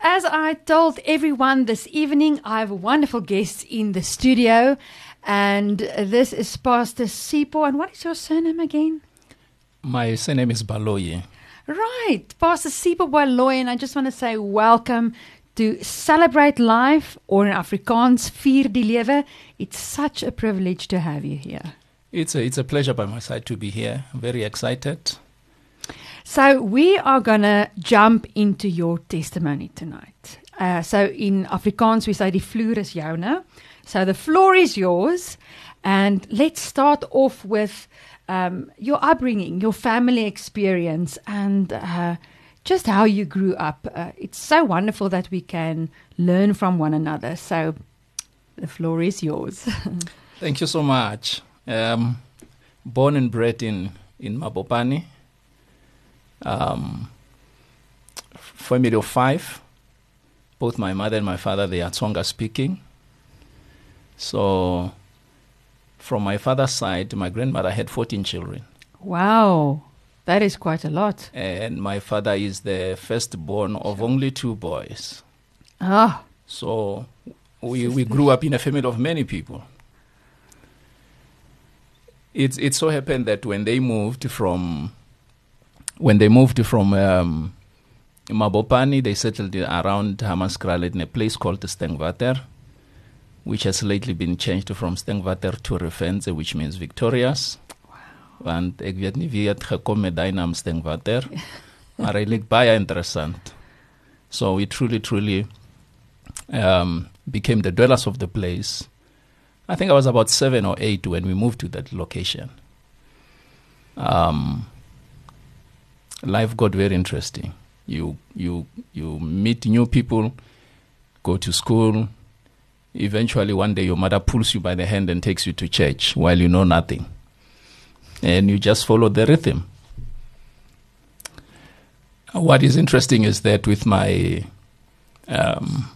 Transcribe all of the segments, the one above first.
As I told everyone this evening, I have a wonderful guest in the studio, and this is Pastor Sipho. And what is your surname again? My surname is Baloyi. Right, Pastor Sipho Baloyi, and I just want to say welcome to Celebrate Life, or in Afrikaans, Vier die Lewe. It's such a privilege to have you here. It's a, it's a pleasure by my side to be here. I'm very excited. So we are gonna jump into your testimony tonight. Uh, so in Afrikaans we say the floor is joune. So the floor is yours, and let's start off with um, your upbringing, your family experience, and uh, just how you grew up. Uh, it's so wonderful that we can learn from one another. So the floor is yours. Thank you so much. Um, born and bred in, in Mabopane, um, family of five. Both my mother and my father, they are Tsonga speaking. So, from my father's side, my grandmother had 14 children. wow, that is quite a lot. And my father is the firstborn of only two boys. Ah, So, we, we grew up in a family of many people. It, it so happened that when they moved from when they moved from um, Mabopane, they settled around Hammanskraal in a place called Stinkwater, which has lately been changed from Stinkwater to Refentse, which means victorious. Want ek weet nie wie het gekom met daai naam Stinkwater, maar hy interessant. So we truly, truly um, became the dwellers of the place. I think I was about seven or eight when we moved to that location. Um, life got very interesting. You you you meet new people, go to school. Eventually, one day, your mother pulls you by the hand and takes you to church while you know nothing, and you just follow the rhythm. What is interesting is that with my um,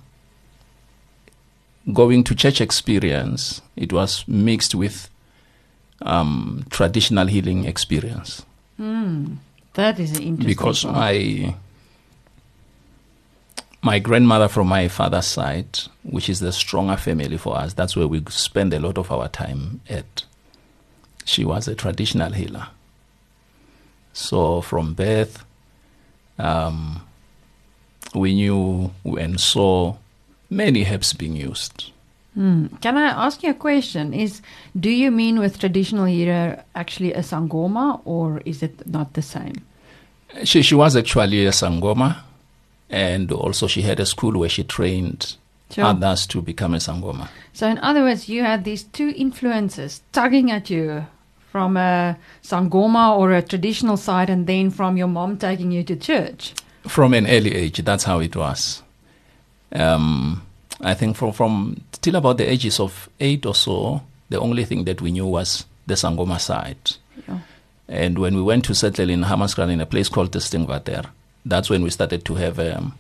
going to church experience, it was mixed with um, traditional healing experience hmm, that is interesting. because my my grandmother from my father's side, which is the stronger family for us, that's where we spend a lot of our time at. She was a traditional healer. So from birth, um, we knew and saw many herbs being used. Hmm. Can I ask you a question? Is do you mean with traditional healer actually a sangoma, or is it not the same? She she was actually a sangoma, and also she had a school where she trained Sure. others to become a sangoma. So, in other words, you had these two influences tugging at you from a sangoma or a traditional side, and then from your mom taking you to church. From an early age, that's how it was. Um, I think from from till about the ages of eight or so, the only thing that we knew was the sangoma side. Yeah. And when we went to settle in Hammanskraal in a place called Testingwater, that's when we started to have um,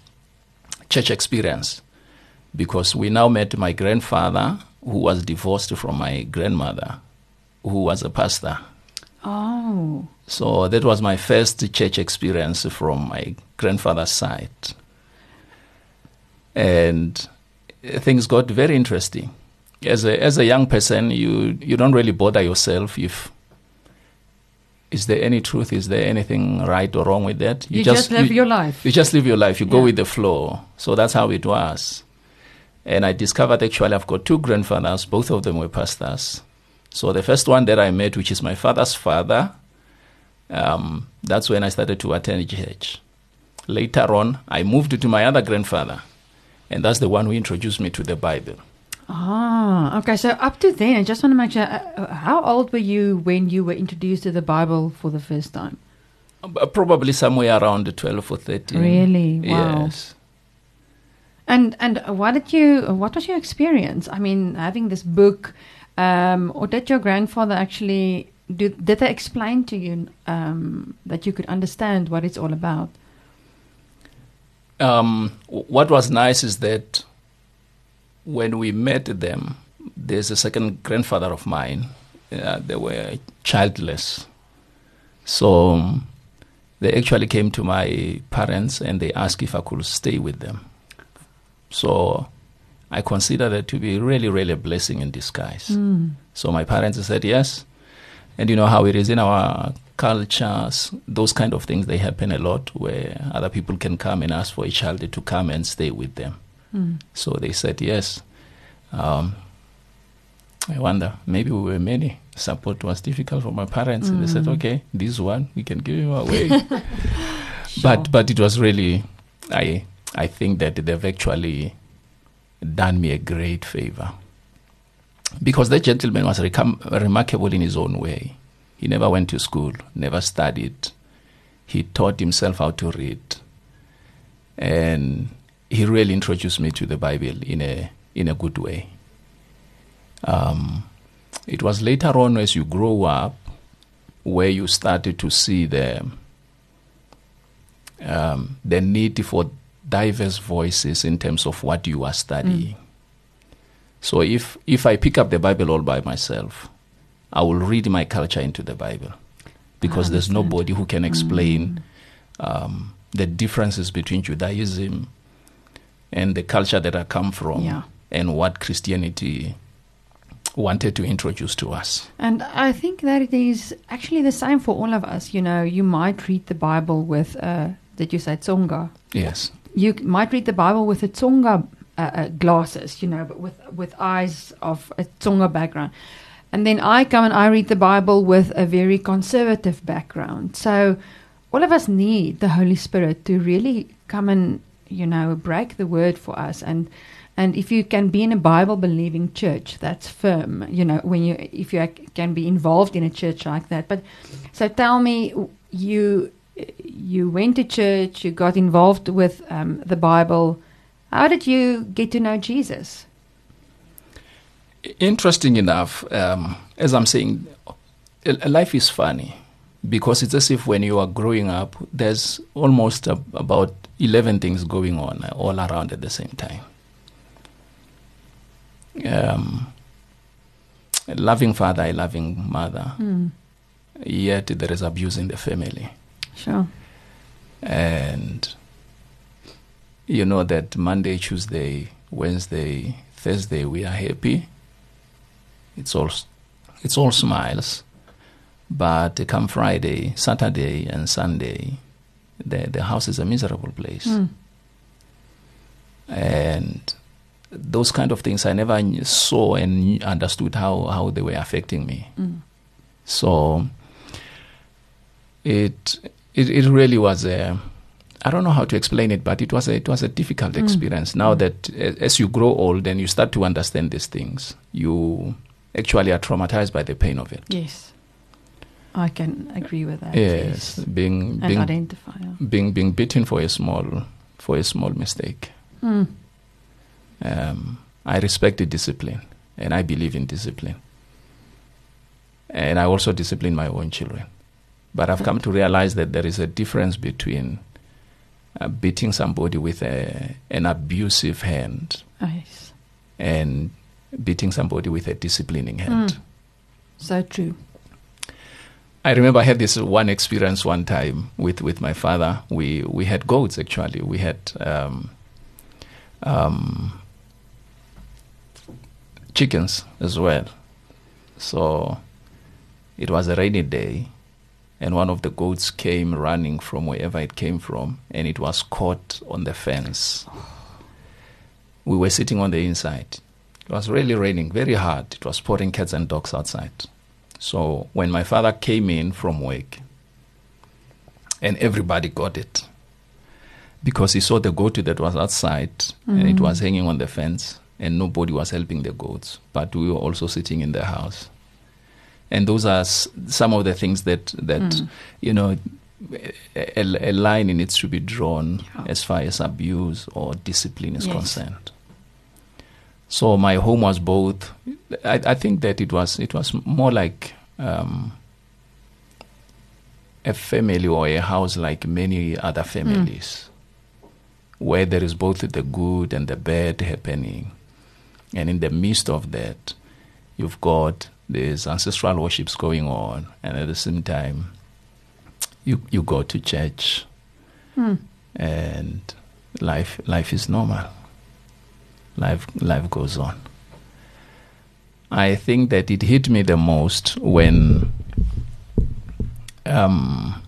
church experience. Because we now met my grandfather, who was divorced from my grandmother, who was a pastor. Oh, So that was my first church experience from my grandfather's side. And things got very interesting. As a, as a young person, you, you don't really bother yourself if is there any truth, is there anything right or wrong with that? you, just, live you, your life. you just live your life. You go with the flow. So that's how it was. And I discovered actually I've got two grandfathers. Both of them were pastors. So the first one that I met, which is my father's father, um, that's when I started to attend church. Later on, I moved to my other grandfather, and that's the one who introduced me to the Bible. Ah, okay. So up to then, I just want to make sure. Uh, uh, how old were you when you were introduced to the Bible for the first time? Uh, Probably somewhere around 12 or 13. Really? Wow. Yes. And and what did you? What was your experience? I mean, having this book, um, or did your grandfather actually? Did, did they explain to you um, that you could understand what it's all about? Um, what was nice is that when we met them, there's a second grandfather of mine. Uh, they were childless. So um, they actually came to my parents and they asked if I could stay with them. So I consider that to be really, really a blessing in disguise. Mm. So my parents said yes. And you know how it is in our cultures, those kind of things, they happen a lot where other people can come and ask for a child to come and stay with them. Mm. So they said yes. Um, I wonder, maybe we were many. Support was difficult for my parents. And they said, Mm. okay, this one, we can give him away. Sure. but but it was really, I I think that they've actually done me a great favor. Because that gentleman was recom- remarkable in his own way. He never went to school, never studied. He taught himself how to read. And he really introduced me to the Bible in a in a good way. Um, it was later on as you grow up where you started to see the um, the need for diverse voices in terms of what you are studying. So if if I pick up the Bible all by myself, I will read my culture into the Bible because there's nobody who can Mm. explain um, the differences between Judaism and the culture that I come from Yeah. and what Christianity wanted to introduce to us. And I think that it is actually the same for all of us. You know, you might read the Bible with, uh, did you say Tsonga? Yes. You might read the Bible with a Tsonga uh, uh, glasses, you know, but with, with eyes of a Tsonga background. And then I come and I read the Bible with a very conservative background. So all of us need the Holy Spirit to really come and, you know, break the word for us. And and if you can be in a Bible believing church, that's firm. You know, when you if you can be involved in a church like that. But so tell me, you you went to church, you got involved with um, the Bible. How did you get to know Jesus? Interesting enough, um, as I'm saying, life is funny because it's as if when you are growing up, there's almost a, about 11 things going on all around at the same time. Um, a loving father, a loving mother, Hmm. yet there is abuse in the family. Sure. and you know that Monday, Tuesday, Wednesday, Thursday we are happy. It's all it's all smiles, but come Friday, Saturday, and Sunday, the the house is a miserable place, Hmm. and those kind of things I never saw and understood how how they were affecting me. Mm. So it it, it really was a I don't know how to explain it, but it was a, it was a difficult Mm. experience. Now Mm. that as you grow old and you start to understand these things, you actually are traumatized by the pain of it. Yes. I can agree with that. Yes, being And being identify. yeah. being being beaten for a small for a small mistake. Hmm. Um, I respected discipline, and I believe in discipline. And I also discipline my own children. But I've come to realize that there is a difference between uh, beating somebody with a, an abusive hand Oh, yes. and beating somebody with a disciplining hand. Mm. So true. I remember I had this one experience one time with, with my father. We we had goats actually. We had um, um, chickens as well. So it was a rainy day, and one of the goats came running from wherever it came from, and it was caught on the fence. We were sitting on the inside. It was really raining very hard. It was pouring cats and dogs outside. So when my father came in from work, and everybody got it because he saw the goat that was outside and it Mm. was hanging on the fence, and nobody was helping the goats, but we were also sitting in the house. And those are s- some of the things that that Mm. you know a, a- a line needs to be drawn Yeah. as far as abuse or discipline is Yes. concerned. So my home was both. I, I think that it was it was more like um, a family or a house like many other families, where there is both the good and the bad happening, and in the midst of that, you've got these ancestral worships going on, and at the same time, you you go to church, Hmm. and life life is normal. Life life goes on. I think that it hit me the most when um,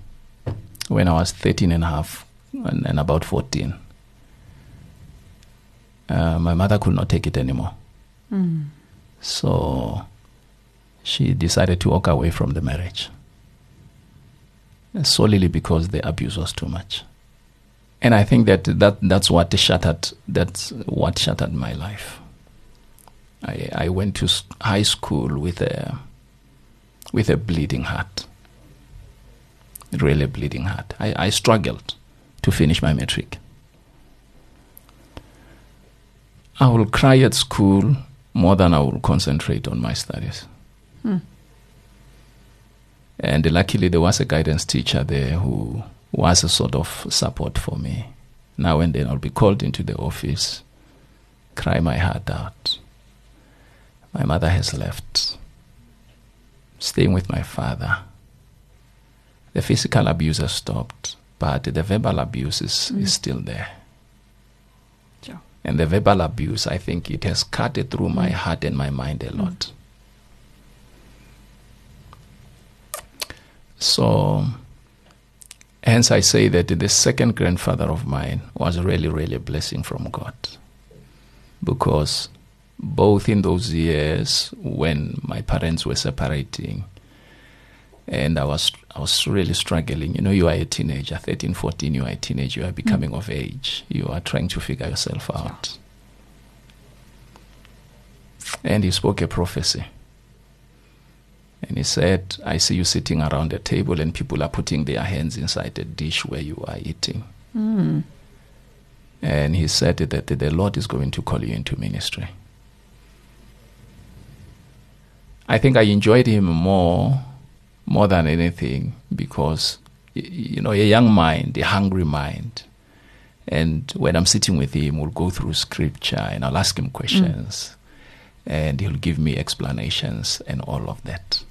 when I was 13 and a half and, and about 14. Uh, my mother could not take it anymore. Mm. So she decided to walk away from the marriage solely because the abuse was too much. And I think that, that that's what shattered that's what shattered my life. I, I went to high school with a with a bleeding heart. Really bleeding heart. I, I struggled to finish my matric. I will cry at school more than I will concentrate on my studies. Hmm. And luckily, there was a guidance teacher there who was a sort of support for me. Now and then, I'll be called into the office, cry my heart out. My mother has left, staying with my father. The physical abuse has stopped, but the verbal abuse is, Mm. is still there. Sure. And the verbal abuse, I think it has cut it through my Mm. heart and my mind a lot. So, hence I say that the second grandfather of mine was really, really a blessing from God. Because both in those years when my parents were separating, and I was I was really struggling. You know, you are a teenager, 13, 14, you are a teenager, you are becoming mm. of age. You are trying to figure yourself out. And he spoke a prophecy. And he said, I see you sitting around a table and people are putting their hands inside a dish where you are eating. Mm. And he said that the Lord is going to call you into ministry. I think I enjoyed him more, more than anything, because you know, a young mind, a hungry mind, and when I'm sitting with him, we'll go through scripture and I'll ask him questions, and he'll give me explanations and all of that.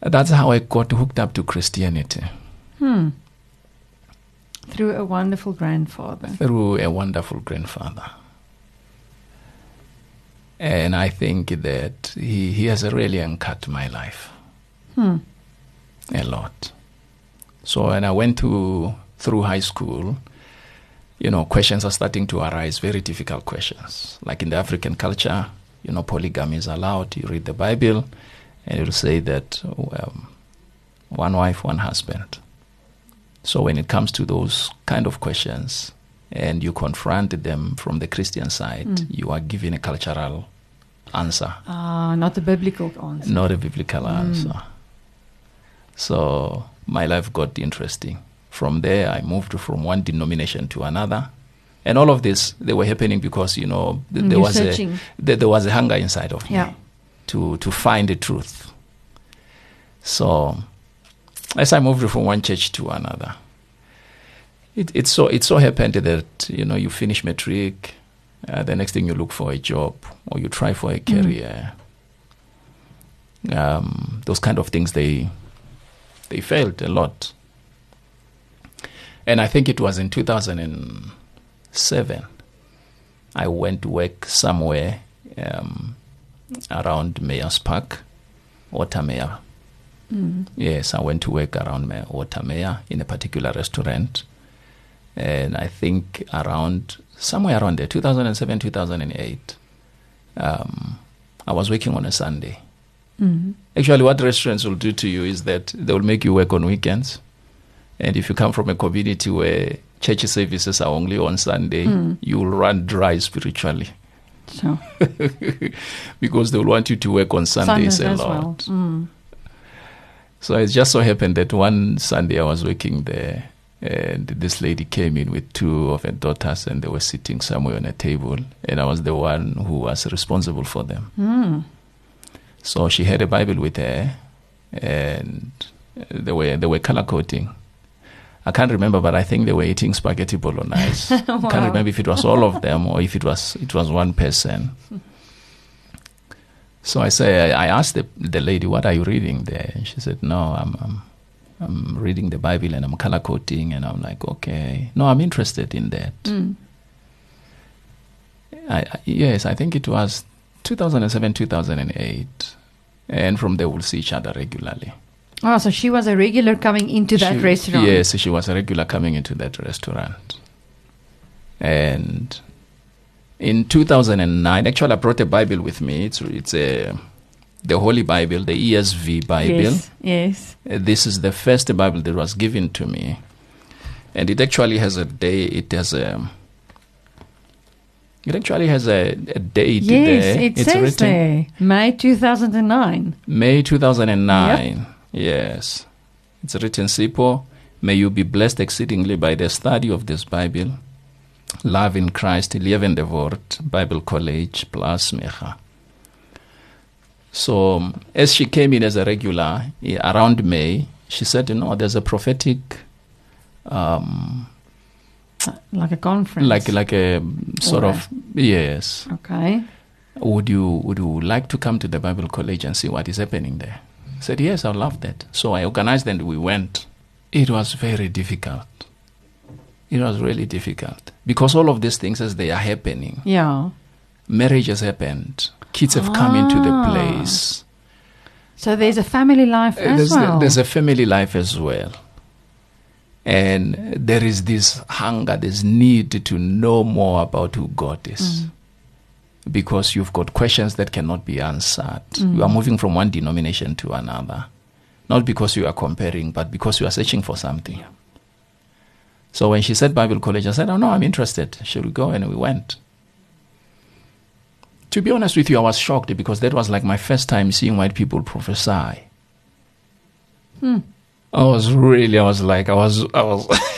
That's how I got hooked up to Christianity Hmm. Through a wonderful grandfather. through a wonderful grandfather. And I think that he, he has really uncut my life Hmm. a lot. So when I went to through high school, you know, questions are starting to arise, very difficult questions. Like in the African culture, you know, polygamy is allowed. You read the Bible, and it'll say that um, one wife, one husband. So when it comes to those kind of questions, and you confront them from the Christian side, Mm. you are given a cultural answer Ah, not the biblical answer. not a biblical Mm. answer. So my life got interesting. From there, I moved from one denomination to another, and all of this they were happening because you know th- Mm, there you're was a there, there was a hunger inside of Yeah. me to to find the truth. So as I moved from one church to another, it it so it so happened that you know you finish matric, uh, the next thing you look for a job or you try for a career. Um, those kind of things they they failed a lot. And I think it was in 2007 I went to work somewhere um, around Meyerspark, Watermeyer. Mm. Yes, I went to work around Mayor, Watermeyer in a particular restaurant. And I think around, somewhere around there, 2007, 2008, um, I was working on a Sunday. Mm. Actually, what restaurants will do to you is that they will make you work on weekends. And if you come from a community where church services are only on Sunday, Mm. you will run dry spiritually So because they will want you to work on Sundays, Sundays a lot. well. Mm. So it just so happened that one Sunday I was working there, and this lady came in with two of her daughters, and they were sitting somewhere on a table, and I was the one who was responsible for them. Mm. So she had a Bible with her, and they were they were color coding. I can't remember, but I think they were eating spaghetti bolognese. I can't remember if it was all of them or if it was it was one person. So I say I asked the the lady, "What are you reading there?" And she said, "No, I'm I'm, I'm reading the Bible and I'm color coding." And I'm like, "Okay, no, I'm interested in that." Mm. I, I, yes, I think it was 2007, 2008. And from there, we'll see each other regularly. Oh, so she was a regular coming into that She- restaurant. Yes, she was a regular coming into that restaurant. And in 2009, actually, I brought a Bible with me. It's, it's a, the Holy Bible, the ESV Bible. Yes. Yes. Uh, This is the first Bible that was given to me. And it actually has a day, it has a. It actually has a, a date Yes, there. it it's says written there. May 2009. May 2009. Yes. It's written, Sipho, may you be blessed exceedingly by the study of this Bible. Love in Christ, Levende Woord, Bible College, plus Mecha. So, as she came in as a regular eh, around May, she said, you know, there's a prophetic, um, Like a conference. like like a sort Or a- of, yes. Okay. would you would you like to come to the Bible College and see what is happening there? I said, yes, I'd love that. So I organized and we went. It was very difficult. It was really difficult because all of these things, as they are happening, Yeah. marriage has happened, kids have come into the Ah. place. So there's a family life Uh, as there's, well. there's a family life as well. And there is this hunger, this need to know more about who God is. Mm. Because you've got questions that cannot be answered. Mm. You are moving from one denomination to another. Not because you are comparing, but because you are searching for something. So when she said Bible college, I said, Oh, no, I'm interested. Should we go? And we went. To be honest with you, I was shocked because that was like my first time seeing white people prophesy. Hmm. I was really, I was like, I was, I was,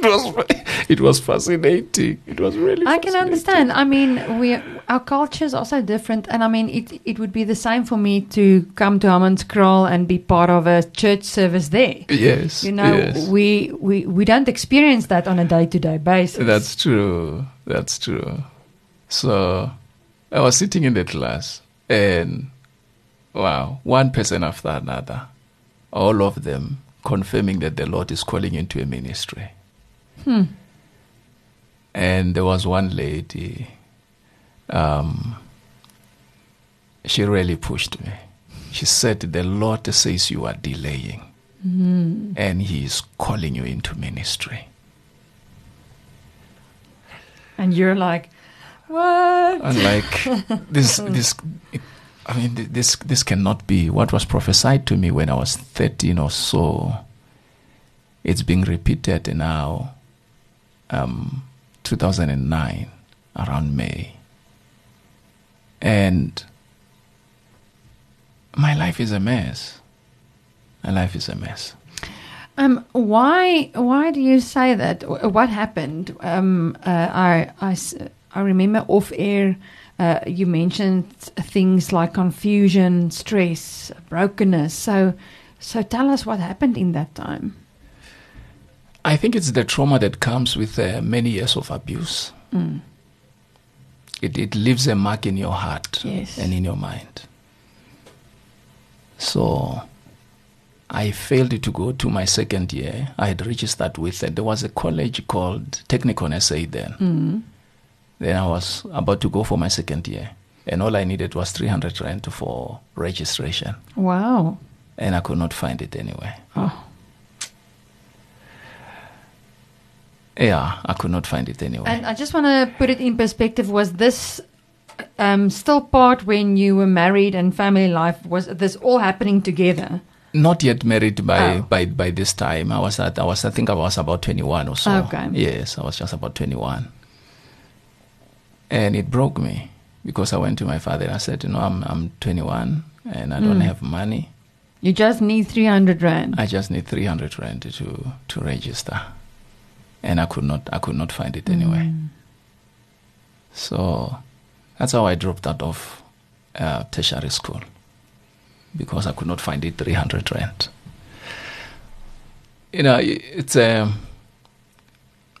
it was, it was fascinating. It was really. I can understand. I mean, we our cultures are so different, and I mean, it it would be the same for me to come to Hammanskraal and be part of a church service there. Yes, You know, yes. we, we we don't experience that on a day to day basis. That's true. That's true. So I was sitting in the class, and wow, one person after another, all of them confirming that the Lord is calling into a ministry. Hmm. And there was one lady, um, she really pushed me. She said, The Lord says you are delaying, Hmm. and He is calling you into ministry. And you're like, what? And like this, this, I mean, th- this, this cannot be what was prophesied to me when I was thirteen or so. It's being repeated now, um, 2009, around May, and my life is a mess. My life is a mess. Um, why why do you say that? What happened? Um, uh, I, I I remember off air. Uh, you mentioned things like confusion, stress, brokenness. So, so tell us what happened in that time. I think it's the trauma that comes with uh, many years of abuse. Mm. It, it leaves a mark in your heart Yes. and in your mind. So I failed to go to my second year. I had registered with it. There was a college called Technikon SA then. Mm. Then I was about to go for my second year. And all I needed was 300 rand for registration. Wow. And I could not find it anywhere. Oh. Yeah, I could not find it anywhere. And I just want to put it in perspective. Was this um, still part when you were married and family life? Was this all happening together? not yet married by, Oh. by by this time. I was at I was I think I was about twenty one or so. Okay. Yes, I was just about twenty one. And it broke me because I went to my father and I said, you know, I'm I'm twenty one and I don't Mm. have money. You just need 300 rand. I just need three hundred rand to to register. And I could not I could not find it anywhere. Mm. So that's how I dropped out of uh, tertiary school because I could not find it 300 rand. You know, it's um,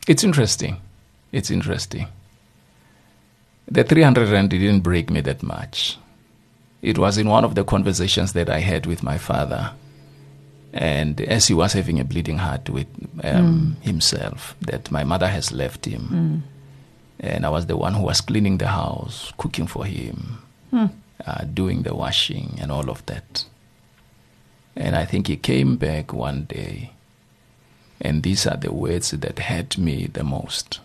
it's interesting. It's interesting. The 300 rand didn't break me that much. It was in one of the conversations that I had with my father. And as he was having a bleeding heart with um, himself, that my mother has left him Mm. And I was the one who was cleaning the house, cooking for him, Hmm. uh, doing the washing, and all of that. And I think he came back one day, and these are the words that hurt me the most.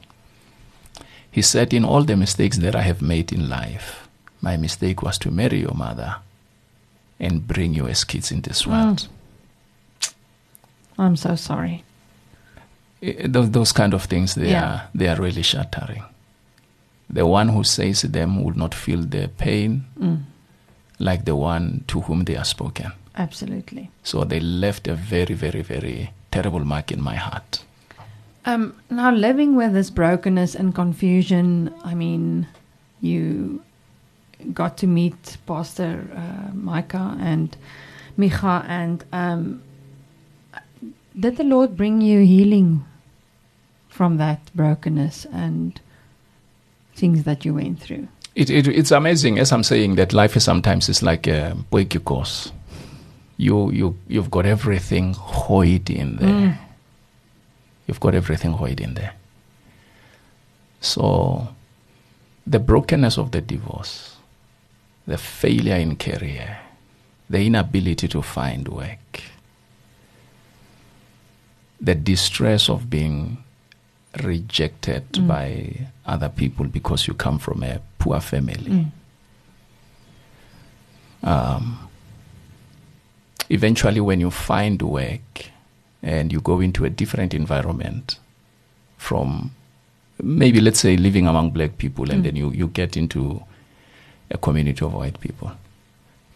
He said, In all the mistakes that I have made in life, my mistake was to marry your mother and bring you as kids in this world. I'm so sorry. Those, those kind of things, they, Yeah. are, they are really shattering. The one who says them will not feel the pain Mm. like the one to whom they are spoken. Absolutely. So they left a very, very, very terrible mark in my heart. Um, now, living with this brokenness and confusion, I mean, you got to meet Pastor uh, Micah and Micha, and um, did the Lord bring you healing from that brokenness and things that you went through? It, it, it's amazing, as I'm saying, that life is sometimes is like a potjiekos. You, you, you've got everything hoid in there. Mm. You've got everything hoid in there. So, the brokenness of the divorce, the failure in career, the inability to find work, the distress of being rejected Mm. by other people because you come from a poor family. Mm. Um, eventually, when you find work and you go into a different environment from maybe, let's say, living among black people, and Mm. then you, you get into a community of white people.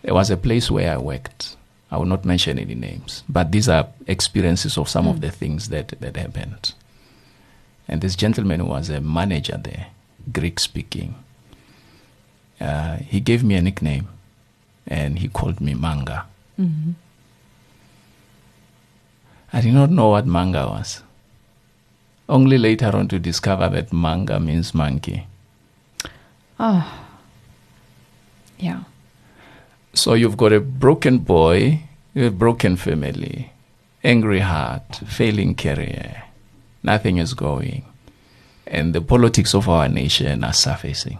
There was a place where I worked. I will not mention any names, but these are experiences of some of Mm. the things that, that happened. And this gentleman was a manager there, Greek speaking. Uh, he gave me a nickname and he called me Manga. Mhm. I did not know what manga was. Only later on to discover that manga means monkey. Ah, yeah. So you've got a broken boy, a broken family, angry heart, failing career, nothing is going, and the politics of our nation are surfacing.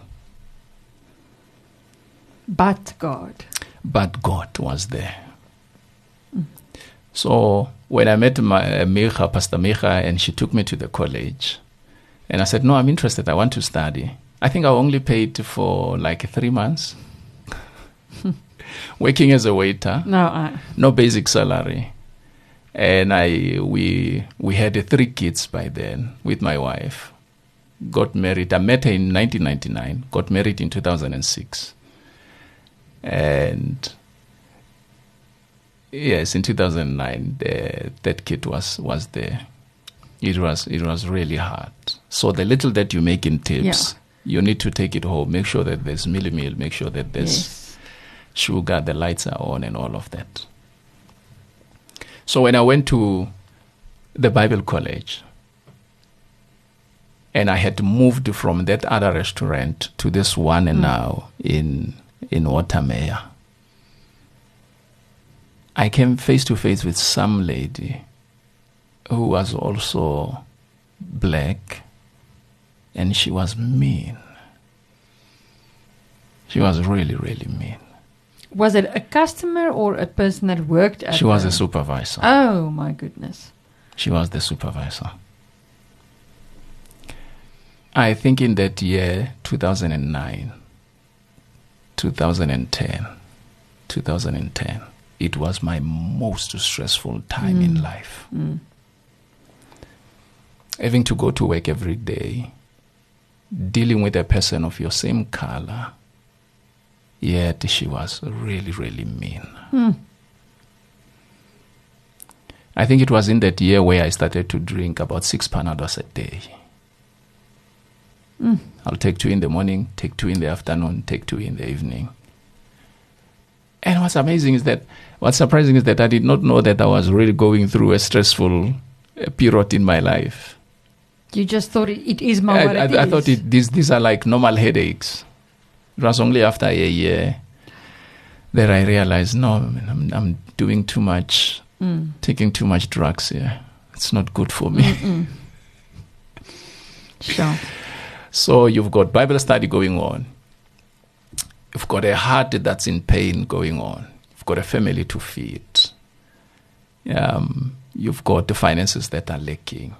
But God. But God was there. So when I met my uh, Micha, Pastor Micha, and she took me to the college, and I said, "No, I'm interested. I want to study." I think I only paid for like three months, working as a waiter, No, I. no basic salary, and I we we had three kids by then with my wife. Got married. I met her in 1999. Got married in 2006, and yes, in 2009, the, that kid was was there. It was it was really hard. So the little that you make in tips, you need to take it home. Make sure that there's mielie meal. Make sure that there's Yes. Sugar, the lights are on, and all of that. So when I went to the Bible college, and I had moved from that other restaurant to this one and Mm. now in in Watermeyer, I came face to face with some lady who was also black, and she was mean. She was really, really mean. Was it a customer or a person that worked at She was the- a supervisor. Oh, my goodness. She was the supervisor. I think in that year, 2009, 2010, 2010, it was my most stressful time in Mm. life. Mm. Having to go to work every day, dealing with a person of your same color, yet she was really, really mean. Hmm. I think it was in that year where I started to drink about six panados a day. Mm. I'll take two in the morning, take two in the afternoon, take two in the evening. And what's amazing is that, what's surprising is that I did not know that I was really going through a stressful uh, period in my life. You just thought it, it is my I, I, I is. thought it, these, these are like normal headaches. It was only after a year that I realized, no, I'm, I'm doing too much, Mm. taking too much drugs here. It's not good for me. Mm-mm. Sure. So you've got Bible study going on. You've got a heart that's in pain going on. You've got a family to feed. Um, you've got the finances that are lacking.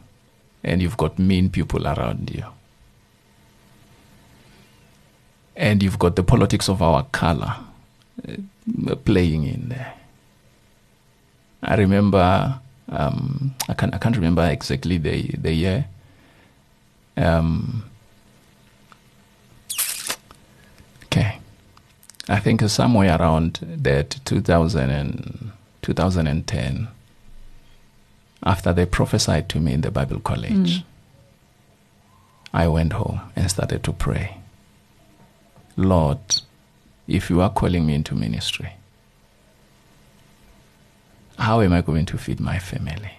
And you've got mean people around you. And you've got the politics of our color uh, playing in there. I remember, um, I, can't, I can't remember exactly the, the year. Um, okay. I think somewhere around that 2000 and 2010, after they prophesied to me in the Bible college, Mm. I went home and started to pray. Lord, if you are calling me into ministry, how am I going to feed my family?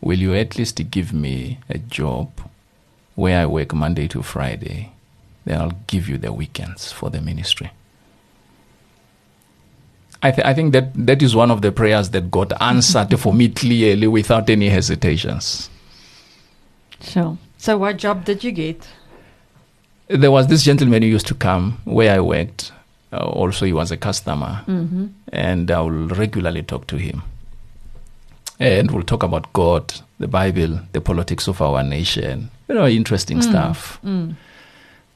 Will you at least give me a job where I work Monday to Friday? Then I'll give you the weekends for the ministry. I, th- I think that that is one of the prayers that God answered for me clearly without any hesitations. So, so what job did you get? There was this gentleman who used to come where I worked. Uh, also, he was a customer, Mm-hmm. and I will regularly talk to him. And we'll talk about God, the Bible, the politics of our nation, you know, interesting Mm. stuff. Mm.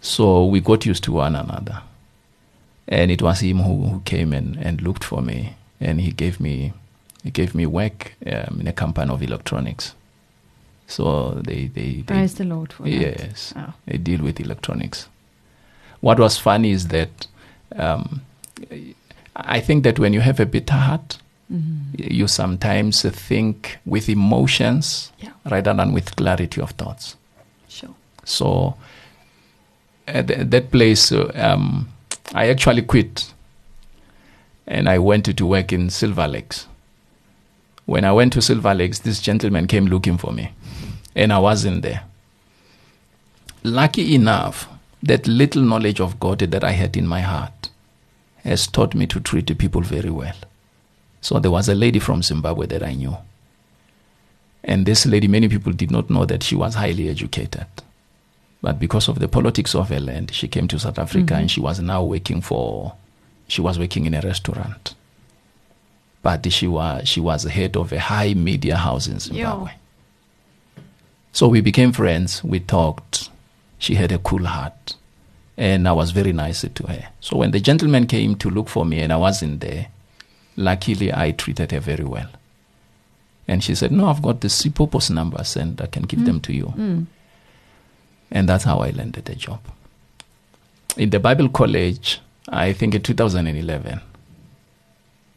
So we got used to one another. And it was him who, who came and, and looked for me, and he gave me he gave me work um, in a company of electronics. So they they, they Praise the Lord for that. yes Oh. they deal with electronics. What was funny is that um, I think that when you have a bitter heart, Mhm. you sometimes think with emotions Yeah. rather than with clarity of thoughts. Sure. So at th- that place, uh, um, I actually quit and I went to, to work in Silver Lakes. When I went to Silver Lakes, this gentleman came looking for me and I wasn't there. Lucky enough, that little knowledge of God that I had in my heart has taught me to treat the people very well. So there was a lady from Zimbabwe that I knew. And this lady, many people did not know that she was highly educated. But because of the politics of her land, she came to South Africa Mhm. and she was now working for, she was working in a restaurant. But she was, she was head of a high media house in Zimbabwe. So we became friends, we talked. She had a cool heart. And I was very nice to her. So when the gentleman came to look for me and I wasn't there, luckily I treated her very well. And she said, No, I've got the Sipopos numbers and I can give Mm. them to you. Mm. And that's how I landed the job. In the Bible College, I think in 2011,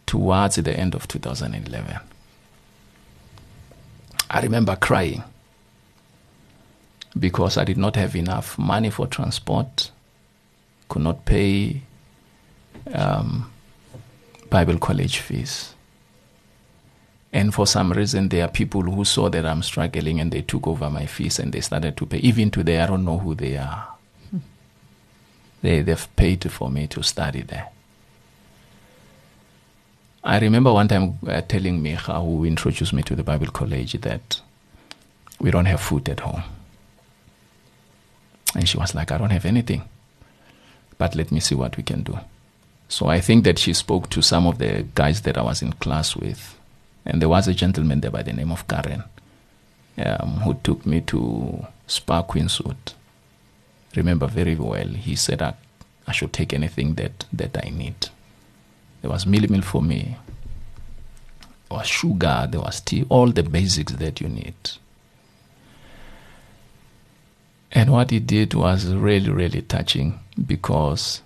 towards the end of 2011, I remember crying because I did not have enough money for transport, could not pay um, Bible college fees. And for some reason, there are people who saw that I'm struggling and they took over my fees and they started to pay. Even today, I don't know who they are. They, they've paid for me to study there. I remember one time uh, telling Micha, who introduced me to the Bible college, that we don't have food at home. And she was like, I don't have anything. But let me see what we can do. So I think that she spoke to some of the guys that I was in class with. And there was a gentleman there by the name of Karen um, who took me to Spar Queenswood. Remember very well, he said I, I should take anything that, that I need. There was meal meal for me. There was sugar, there was tea, all the basics that you need. And what he did was really, really touching because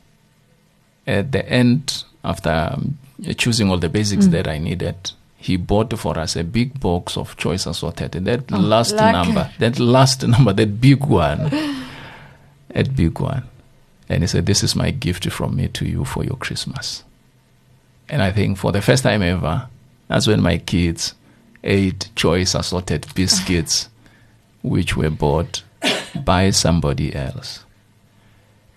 at the end, after um, choosing all the basics Mm. that I needed, he bought for us a big box of choice assorted. And that Oh, last lucky. number, that last number, that big one, that big one. And he said, This is my gift from me to you for your Christmas. And I think for the first time ever, that's when my kids ate choice assorted biscuits, which were bought by somebody else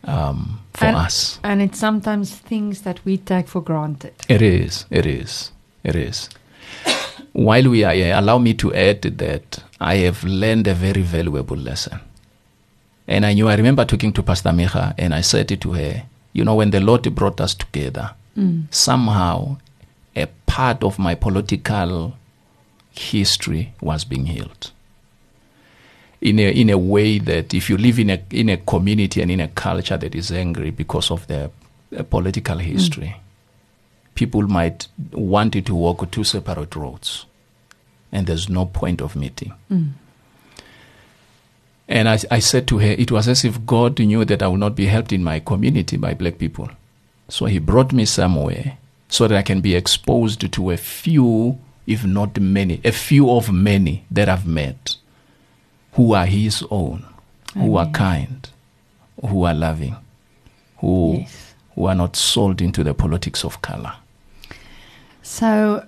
um, for And- us. And it's sometimes things that we take for granted. It is, it is, it is. While we are here, allow me to add that I have learned a very valuable lesson. And I knew, I remember talking to Pastor Micha and I said it to her, you know, when the Lord brought us together, Mm. somehow a part of my political history was being healed. In a, in a way that if you live in a, in a community and in a culture that is angry because of their uh, political history, people might want you to walk two separate roads and there's no point of meeting. Mm. And I, I said to her, it was as if God knew that I would not be helped in my community by black people. So he brought me somewhere so that I can be exposed to a few, if not many, a few of many that I've met who are his own, who are kind, who are loving, who, Yes. who are not sold into the politics of color. So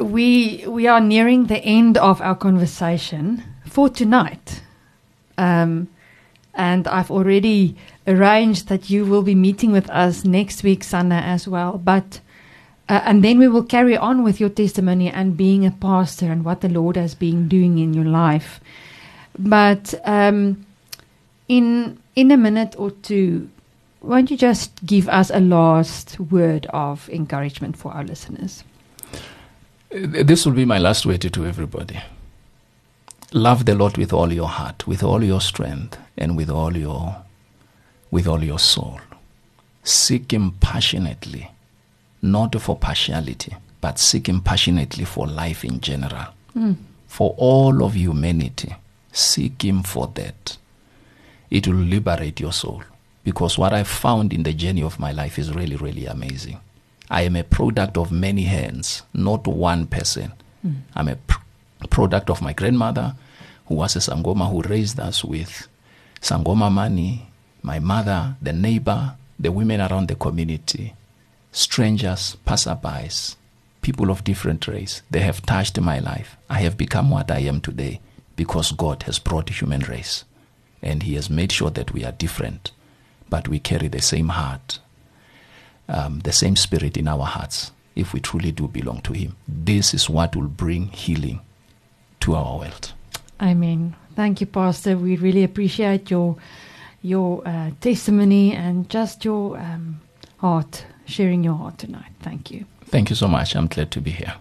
we we are nearing the end of our conversation for tonight. Um, and I've already arranged that you will be meeting with us next week, Sana, as well. But uh, and then we will carry on with your testimony and being a pastor and what the Lord has been doing in your life. But um, in in a minute or two, won't you just give us a last word of encouragement for our listeners? This will be my last word to everybody. Love the Lord with all your heart, with all your strength, and with all your with all your soul. Seek him passionately, not for partiality, but seek him passionately for life in general. For all of humanity, seek him for that. It will liberate your soul. Because what I found in the journey of my life is really, really amazing. I am a product of many hands, not one person. Hmm. I'm a pr- product of my grandmother, who was a Sangoma who raised us with Sangoma money, my mother, the neighbor, the women around the community, strangers, passerbys, people of different race. They have touched my life. I have become what I am today because God has brought human race. And He has made sure that we are different, but we carry the same heart, um, the same spirit in our hearts if we truly do belong to Him. This is what will bring healing to our world. Amen. Thank you, Pastor. We really appreciate your your uh, testimony and just your um, heart, sharing your heart tonight. Thank you. Thank you so much. I'm glad to be here.